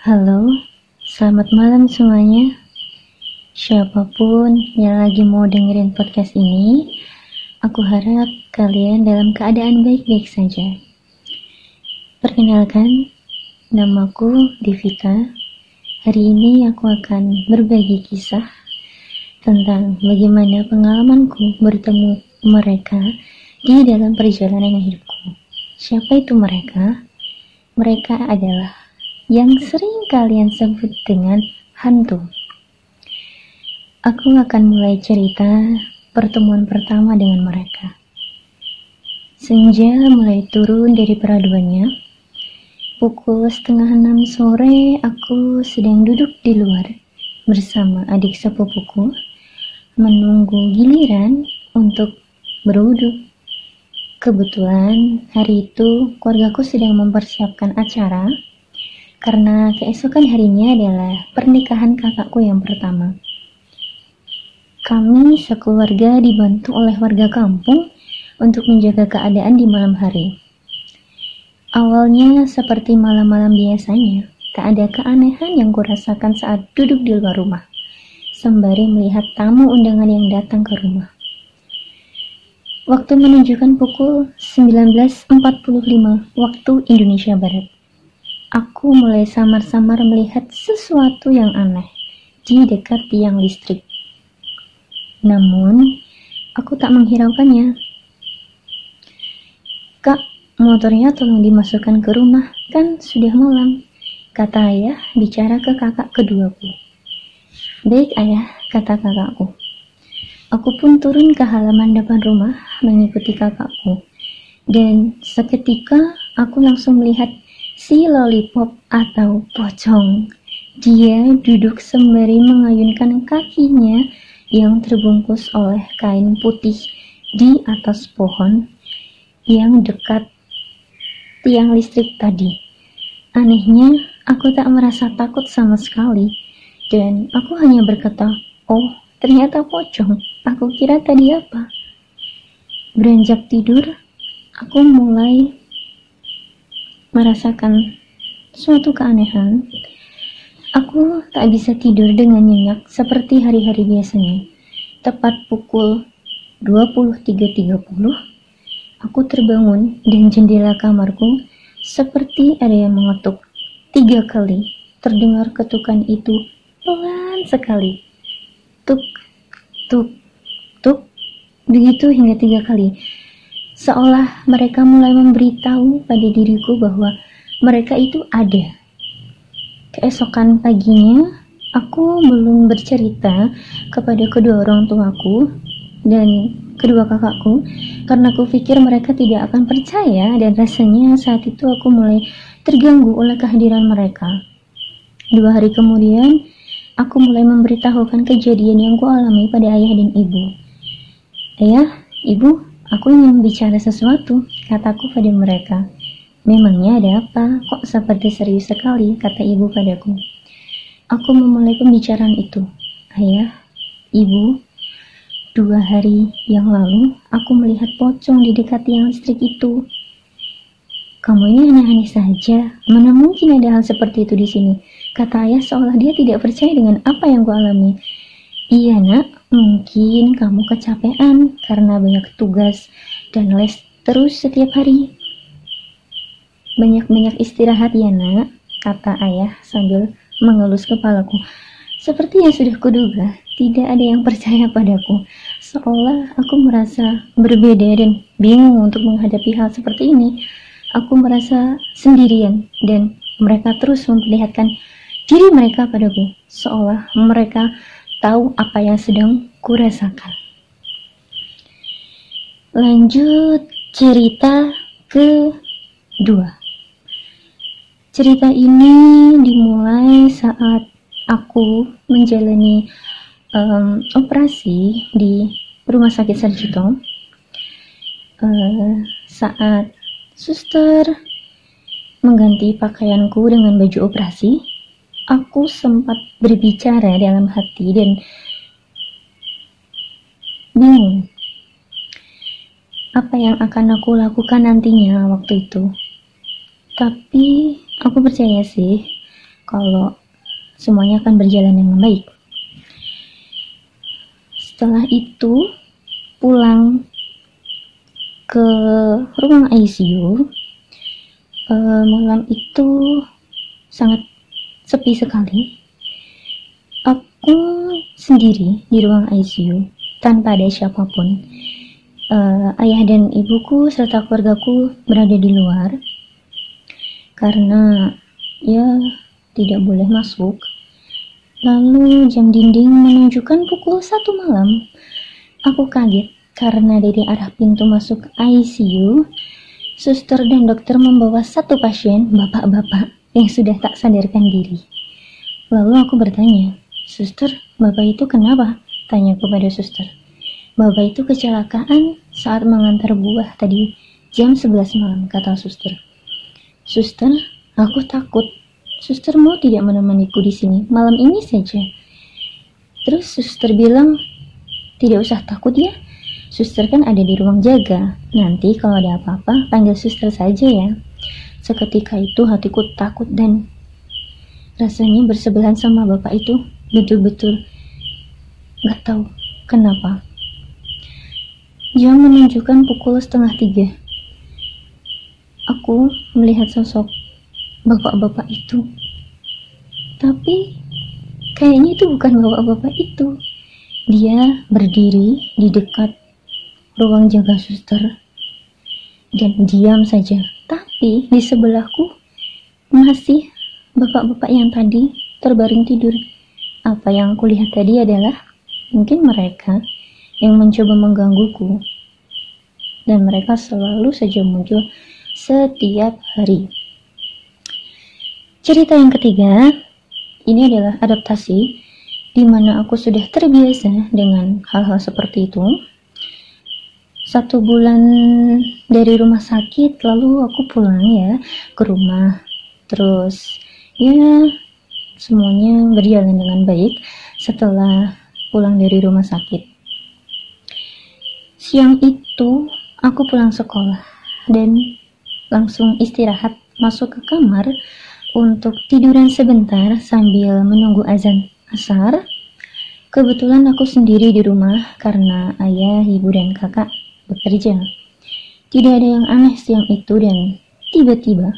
Halo, selamat malam semuanya. Siapa pun yang lagi mau dengerin podcast ini, aku harap kalian dalam keadaan baik-baik saja. Perkenalkan, namaku Devika. Hari ini aku akan berbagi kisah tentang bagaimana pengalamanku bertemu mereka di dalam perjalanan hidupku. Siapa itu mereka? Mereka adalah yang sering kalian sebut dengan hantu. Aku akan mulai cerita pertemuan pertama dengan mereka. Senja mulai turun dari peraduannya. Pukul setengah enam sore, aku sedang duduk di luar bersama adik sepupuku, menunggu giliran untuk berwudu. Kebetulan hari itu keluargaku sedang mempersiapkan acara karena keesokan harinya adalah pernikahan kakakku yang pertama. Kami sekeluarga dibantu oleh warga kampung untuk menjaga keadaan di malam hari. Awalnya seperti malam-malam biasanya, tak ada keanehan yang kurasakan saat duduk di luar rumah, sembari melihat tamu undangan yang datang ke rumah. Waktu menunjukkan pukul 19.45 waktu Indonesia Barat. Aku mulai samar-samar melihat sesuatu yang aneh di dekat tiang listrik. Namun, aku tak menghiraukannya. Kak, motornya tolong dimasukkan ke rumah, kan sudah malam, kata ayah bicara ke kakak keduaku. Baik ayah, kata kakakku. Aku pun turun ke halaman depan rumah mengikuti kakakku. Dan seketika aku langsung melihat si lollipop atau pocong. Dia duduk sembari mengayunkan kakinya yang terbungkus oleh kain putih di atas pohon yang dekat tiang listrik tadi. Anehnya, aku tak merasa takut sama sekali dan aku hanya berkata, "Oh, ternyata pocong. Aku kira tadi apa?" Beranjak tidur, aku mulai merasakan suatu keanehan, aku tak bisa tidur dengan nyenyak seperti hari-hari biasanya. Tepat pukul 23.30, aku terbangun dan jendela kamarku seperti ada yang mengetuk. Tiga kali terdengar ketukan itu pelan sekali. Tuk, tuk, tuk, begitu hingga tiga kali seolah mereka mulai memberitahu pada diriku bahwa mereka itu ada. Keesokan paginya, aku belum bercerita kepada kedua orang tuaku dan kedua kakakku karena aku pikir mereka tidak akan percaya dan rasanya saat itu aku mulai terganggu oleh kehadiran mereka. Dua hari kemudian, aku mulai memberitahukan kejadian yang kualami pada ayah dan ibu. Ayah, ibu, Aku ingin bicara sesuatu, kataku pada mereka. Memangnya ada apa? Kok seperti serius sekali, kata ibu padaku. Aku memulai pembicaraan itu. Ayah, ibu, dua hari yang lalu aku melihat pocong di dekat tiang listrik itu. Kamu ini aneh-aneh saja. Mana mungkin ada hal seperti itu di sini? Kata ayah seolah dia tidak percaya dengan apa yang kualami. Iya nak, Mungkin kamu kecapean karena banyak tugas dan les terus setiap hari. Banyak-banyak istirahat ya nak, kata ayah sambil mengelus kepalaku. Seperti yang sudah kuduga, tidak ada yang percaya padaku. Seolah aku merasa berbeda dan bingung untuk menghadapi hal seperti ini. Aku merasa sendirian dan mereka terus memperlihatkan diri mereka padaku. Seolah mereka tahu apa yang sedang kurasakan. Lanjut cerita kedua. Cerita ini dimulai saat aku menjalani um, operasi di Rumah Sakit Sarjito. Uh, saat suster mengganti pakaianku dengan baju operasi, aku sempat berbicara dalam hati dan bingung apa yang akan aku lakukan nantinya waktu itu. Tapi aku percaya sih, kalau semuanya akan berjalan dengan baik. Setelah itu pulang ke ruang ICU uh, malam itu sangat sepi sekali. Aku sendiri di ruang ICU tanpa ada siapa pun. Uh, ayah dan ibuku serta keluargaku berada di luar karena ya tidak boleh masuk. Lalu jam dinding menunjukkan pukul satu malam. Aku kaget karena dari arah pintu masuk ICU, suster dan dokter membawa satu pasien, bapak-bapak, yang sudah tak sadarkan diri. Lalu aku bertanya, Suster, bapak itu kenapa? Tanya kepada suster. Bapak itu kecelakaan saat mengantar buah tadi jam 11 malam, kata suster. Suster, aku takut Suster mau tidak menemaniku di sini malam ini saja. Terus suster bilang, tidak usah takut ya. Suster kan ada di ruang jaga. Nanti kalau ada apa-apa, panggil suster saja ya. Seketika itu hatiku takut dan rasanya bersebelahan sama bapak itu betul-betul gak tahu kenapa. Jam menunjukkan pukul setengah tiga. Aku melihat sosok bapak-bapak itu. Tapi kayaknya itu bukan bapak-bapak itu. Dia berdiri di dekat ruang jaga suster dan diam saja. Tapi di sebelahku masih bapak-bapak yang tadi terbaring tidur. Apa yang aku lihat tadi adalah mungkin mereka yang mencoba menggangguku. Dan mereka selalu saja muncul setiap hari. Cerita yang ketiga, ini adalah adaptasi di mana aku sudah terbiasa dengan hal-hal seperti itu. Satu bulan dari rumah sakit, lalu aku pulang ya ke rumah. Terus ya semuanya berjalan dengan baik setelah pulang dari rumah sakit. Siang itu aku pulang sekolah dan langsung istirahat masuk ke kamar untuk tiduran sebentar sambil menunggu azan asar. Kebetulan aku sendiri di rumah karena ayah, ibu, dan kakak bekerja. Tidak ada yang aneh siang itu dan tiba-tiba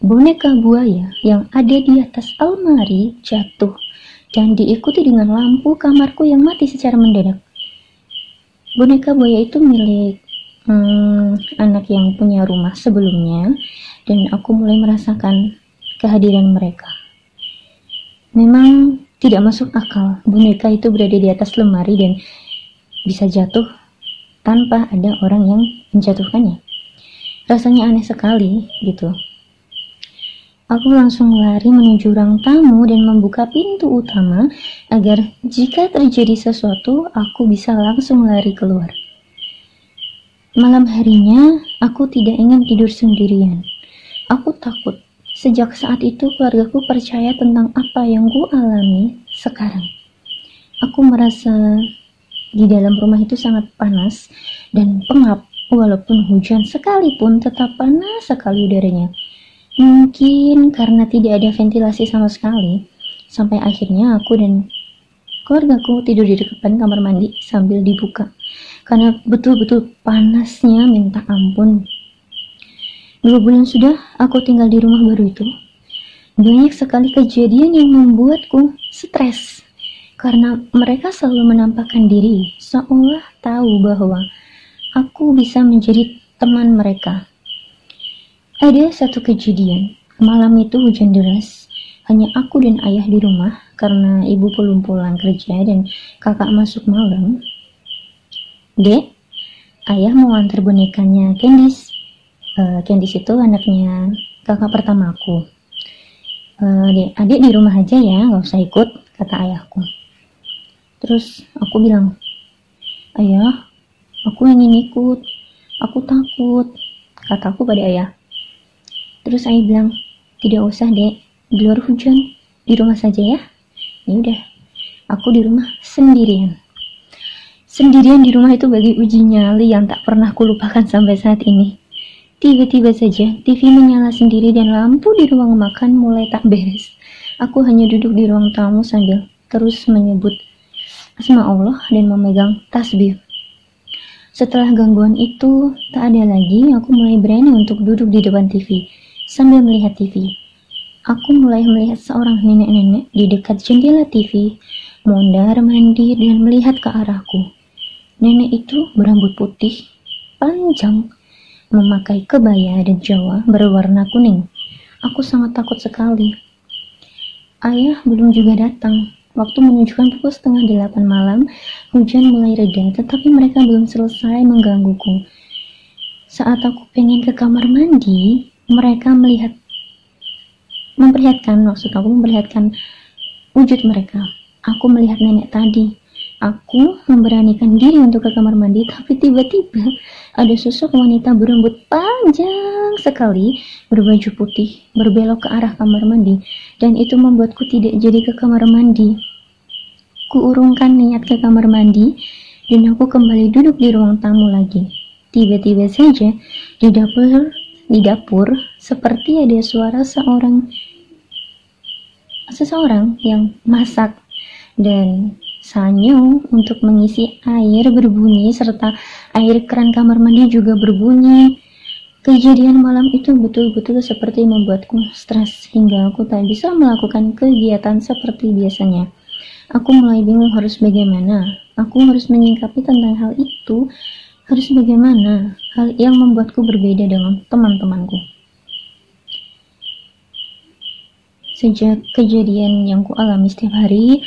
boneka buaya yang ada di atas almari jatuh dan diikuti dengan lampu kamarku yang mati secara mendadak. Boneka buaya itu milik hmm, anak yang punya rumah sebelumnya dan aku mulai merasakan kehadiran mereka. Memang tidak masuk akal boneka itu berada di atas lemari dan bisa jatuh tanpa ada orang yang menjatuhkannya. Rasanya aneh sekali gitu. Aku langsung lari menuju ruang tamu dan membuka pintu utama agar jika terjadi sesuatu aku bisa langsung lari keluar. Malam harinya aku tidak ingin tidur sendirian. Aku takut Sejak saat itu keluargaku percaya tentang apa yang ku alami sekarang. Aku merasa di dalam rumah itu sangat panas dan pengap walaupun hujan sekalipun tetap panas sekali udaranya. Mungkin karena tidak ada ventilasi sama sekali, sampai akhirnya aku dan keluargaku tidur di depan kamar mandi sambil dibuka. Karena betul-betul panasnya minta ampun Dua bulan sudah aku tinggal di rumah baru itu. Banyak sekali kejadian yang membuatku stres karena mereka selalu menampakkan diri seolah tahu bahwa aku bisa menjadi teman mereka. Ada satu kejadian, malam itu hujan deras, hanya aku dan ayah di rumah karena ibu belum pulang kerja dan kakak masuk malam. Dek, ayah mau antar bonekanya Candice uh, Candice itu anaknya kakak pertama aku. Uh, adik, adik di rumah aja ya, nggak usah ikut, kata ayahku. Terus aku bilang, ayah, aku ingin ikut, aku takut, kataku pada ayah. Terus ayah bilang, tidak usah dek, di luar hujan, di rumah saja ya. Ya udah, aku di rumah sendirian. Sendirian di rumah itu bagi uji nyali yang tak pernah kulupakan sampai saat ini. Tiba-tiba saja TV menyala sendiri dan lampu di ruang makan mulai tak beres. Aku hanya duduk di ruang tamu sambil terus menyebut asma Allah dan memegang tasbih. Setelah gangguan itu tak ada lagi, aku mulai berani untuk duduk di depan TV sambil melihat TV. Aku mulai melihat seorang nenek-nenek di dekat jendela TV, mondar mandir dan melihat ke arahku. Nenek itu berambut putih, panjang, memakai kebaya dan jawa berwarna kuning. Aku sangat takut sekali. Ayah belum juga datang. Waktu menunjukkan pukul setengah delapan malam, hujan mulai reda, tetapi mereka belum selesai menggangguku. Saat aku pengen ke kamar mandi, mereka melihat, memperlihatkan, maksud aku memperlihatkan wujud mereka. Aku melihat nenek tadi. Aku memberanikan diri untuk ke kamar mandi, tapi tiba-tiba ada sosok wanita berambut panjang sekali berbaju putih berbelok ke arah kamar mandi dan itu membuatku tidak jadi ke kamar mandi. Kuurungkan niat ke kamar mandi dan aku kembali duduk di ruang tamu lagi. Tiba-tiba saja di dapur di dapur seperti ada suara seorang seseorang yang masak dan Sanyo untuk mengisi air berbunyi serta air keran kamar mandi juga berbunyi. Kejadian malam itu betul-betul seperti membuatku stres hingga aku tak bisa melakukan kegiatan seperti biasanya. Aku mulai bingung harus bagaimana. Aku harus menyingkapi tentang hal itu. Harus bagaimana? Hal yang membuatku berbeda dengan teman-temanku. Sejak kejadian yang ku alami setiap hari,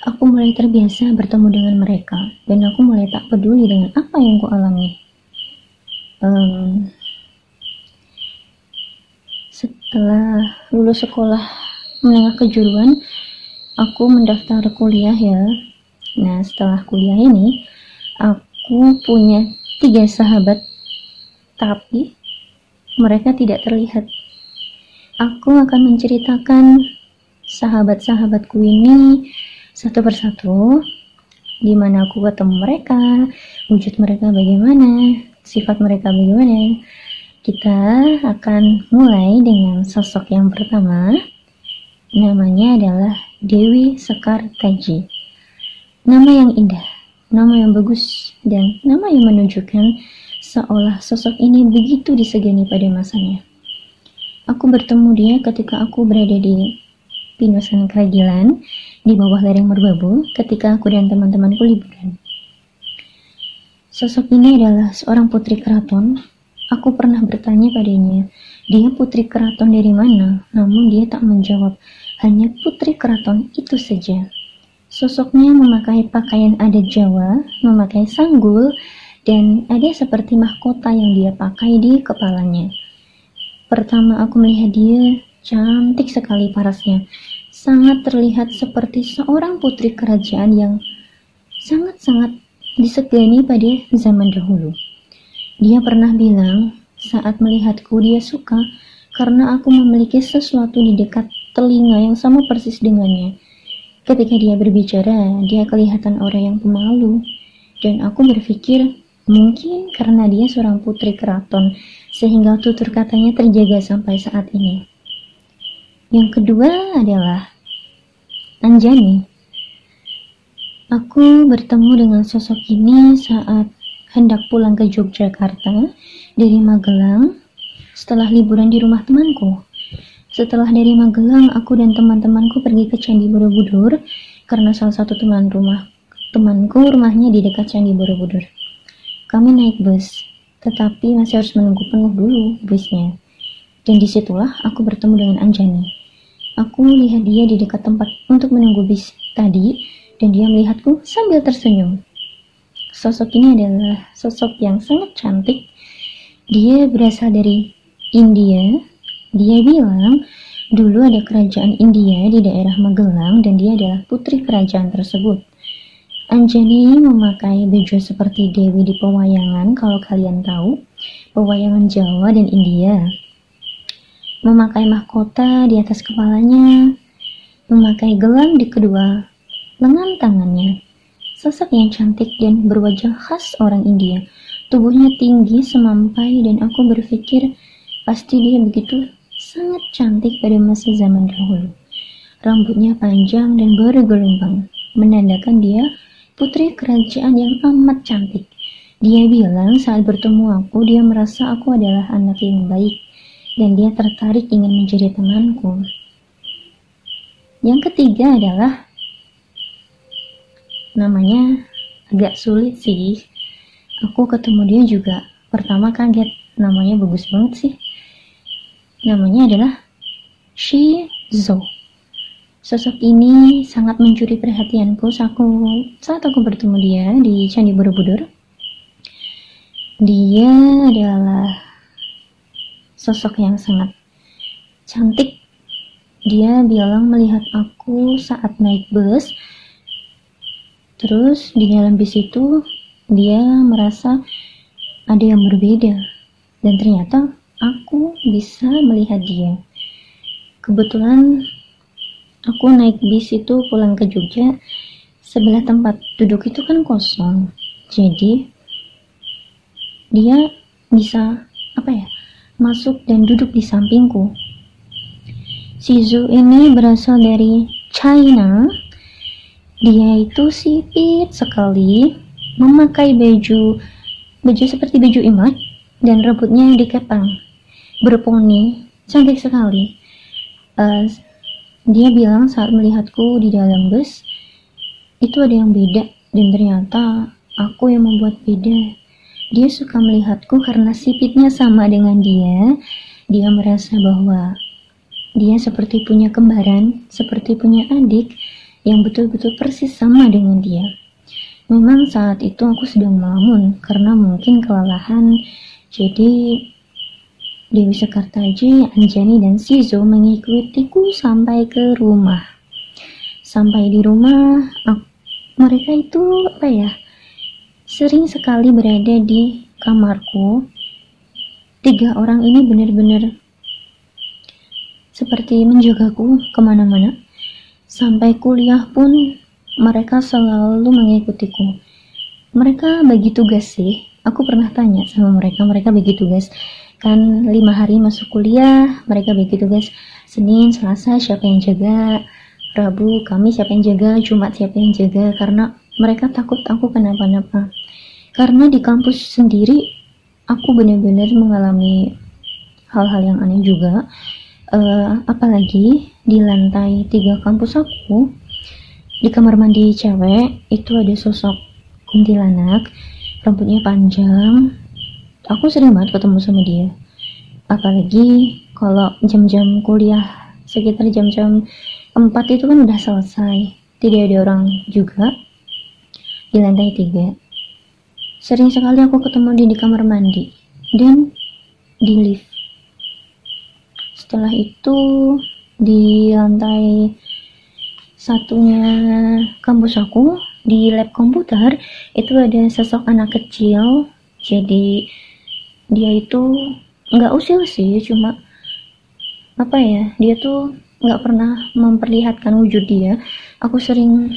Aku mulai terbiasa bertemu dengan mereka, dan aku mulai tak peduli dengan apa yang ku alami. Um, setelah lulus sekolah menengah kejuruan, aku mendaftar kuliah ya. Nah, setelah kuliah ini, aku punya tiga sahabat, tapi mereka tidak terlihat. Aku akan menceritakan sahabat-sahabatku ini satu persatu di mana aku ketemu mereka, wujud mereka bagaimana, sifat mereka bagaimana. Kita akan mulai dengan sosok yang pertama. Namanya adalah Dewi Sekar Taji. Nama yang indah, nama yang bagus, dan nama yang menunjukkan seolah sosok ini begitu disegani pada masanya. Aku bertemu dia ketika aku berada di Pinusan Keragilan di bawah lereng merbabu ketika aku dan teman-temanku liburan. Sosok ini adalah seorang putri keraton. Aku pernah bertanya padanya, dia putri keraton dari mana? Namun dia tak menjawab, hanya putri keraton itu saja. Sosoknya memakai pakaian adat Jawa, memakai sanggul, dan ada seperti mahkota yang dia pakai di kepalanya. Pertama aku melihat dia, cantik sekali parasnya sangat terlihat seperti seorang putri kerajaan yang sangat-sangat disegani pada zaman dahulu. Dia pernah bilang, saat melihatku dia suka karena aku memiliki sesuatu di dekat telinga yang sama persis dengannya. Ketika dia berbicara, dia kelihatan orang yang pemalu. Dan aku berpikir, mungkin karena dia seorang putri keraton, sehingga tutur katanya terjaga sampai saat ini. Yang kedua adalah Anjani. Aku bertemu dengan sosok ini saat hendak pulang ke Yogyakarta dari Magelang setelah liburan di rumah temanku. Setelah dari Magelang, aku dan teman-temanku pergi ke Candi Borobudur karena salah satu teman rumah temanku rumahnya di dekat Candi Borobudur. Kami naik bus, tetapi masih harus menunggu penuh dulu busnya. Dan di situlah aku bertemu dengan Anjani. Aku melihat dia di dekat tempat untuk menunggu bis tadi dan dia melihatku sambil tersenyum. Sosok ini adalah sosok yang sangat cantik. Dia berasal dari India. Dia bilang dulu ada kerajaan India di daerah Magelang dan dia adalah putri kerajaan tersebut. Anjani memakai baju seperti Dewi di pewayangan kalau kalian tahu, pewayangan Jawa dan India memakai mahkota di atas kepalanya, memakai gelang di kedua lengan tangannya. Sosok yang cantik dan berwajah khas orang India. tubuhnya tinggi semampai dan aku berpikir pasti dia begitu sangat cantik pada masa zaman dahulu. Rambutnya panjang dan bergelombang, menandakan dia putri kerajaan yang amat cantik. Dia bilang saat bertemu aku, dia merasa aku adalah anak yang baik dan dia tertarik ingin menjadi temanku. Yang ketiga adalah namanya agak sulit sih. Aku ketemu dia juga pertama kaget. Namanya bagus banget sih. Namanya adalah Shizo sosok ini sangat mencuri perhatianku saat aku, saat aku bertemu dia di Candi Borobudur. Dia adalah sosok yang sangat cantik dia bilang melihat aku saat naik bus Terus di dalam bis itu dia merasa ada yang berbeda dan ternyata aku bisa melihat dia. Kebetulan aku naik bis itu pulang ke Jogja, sebelah tempat duduk itu kan kosong. Jadi dia bisa apa ya? Masuk dan duduk di sampingku. Shizu ini berasal dari China dia itu sipit sekali, memakai baju baju seperti baju imlek dan rambutnya dikepang, berponi, cantik sekali. Uh, dia bilang saat melihatku di dalam bus, itu ada yang beda dan ternyata aku yang membuat beda. Dia suka melihatku karena sipitnya sama dengan dia. Dia merasa bahwa dia seperti punya kembaran, seperti punya adik, yang betul-betul persis sama dengan dia. Memang saat itu aku sedang melamun karena mungkin kelelahan. Jadi Dewi Sekartaji, Anjani, dan Sizo mengikutiku sampai ke rumah. Sampai di rumah, aku, mereka itu apa ya? Sering sekali berada di kamarku. Tiga orang ini benar-benar seperti menjagaku ke mana-mana Sampai kuliah pun mereka selalu mengikutiku. Mereka bagi tugas sih. Aku pernah tanya sama mereka, mereka bagi tugas. Kan lima hari masuk kuliah, mereka bagi tugas. Senin, Selasa siapa yang jaga, Rabu, kami siapa yang jaga, Jumat siapa yang jaga. Karena mereka takut aku kenapa-napa. Karena di kampus sendiri, aku benar-benar mengalami hal-hal yang aneh juga. Uh, apalagi di lantai tiga kampus aku di kamar mandi cewek itu ada sosok kuntilanak rambutnya panjang. Aku sering banget ketemu sama dia. Apalagi kalau jam-jam kuliah sekitar jam-jam 4 itu kan udah selesai. Tidak ada orang juga di lantai tiga sering sekali aku ketemu dia di kamar mandi dan di lift. Setelah itu di lantai satunya kampus aku di lab komputer itu ada sosok anak kecil. Jadi dia itu nggak usil sih cuma apa ya dia tuh nggak pernah memperlihatkan wujud dia. Aku sering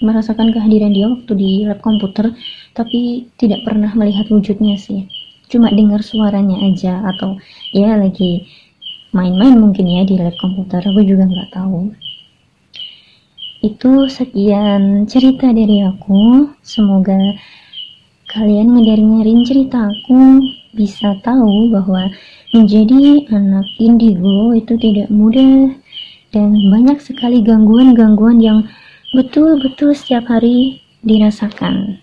merasakan kehadiran dia waktu di lab komputer tapi tidak pernah melihat wujudnya sih. Cuma dengar suaranya aja atau ya lagi main-main mungkin ya di lab komputer aku juga nggak tahu. Itu sekian cerita dari aku. Semoga kalian ngedengerin cerita aku. Bisa tahu bahwa menjadi anak indigo itu tidak mudah dan banyak sekali gangguan-gangguan yang betul-betul setiap hari dirasakan.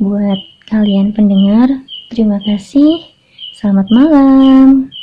Buat kalian pendengar, terima kasih. Selamat malam.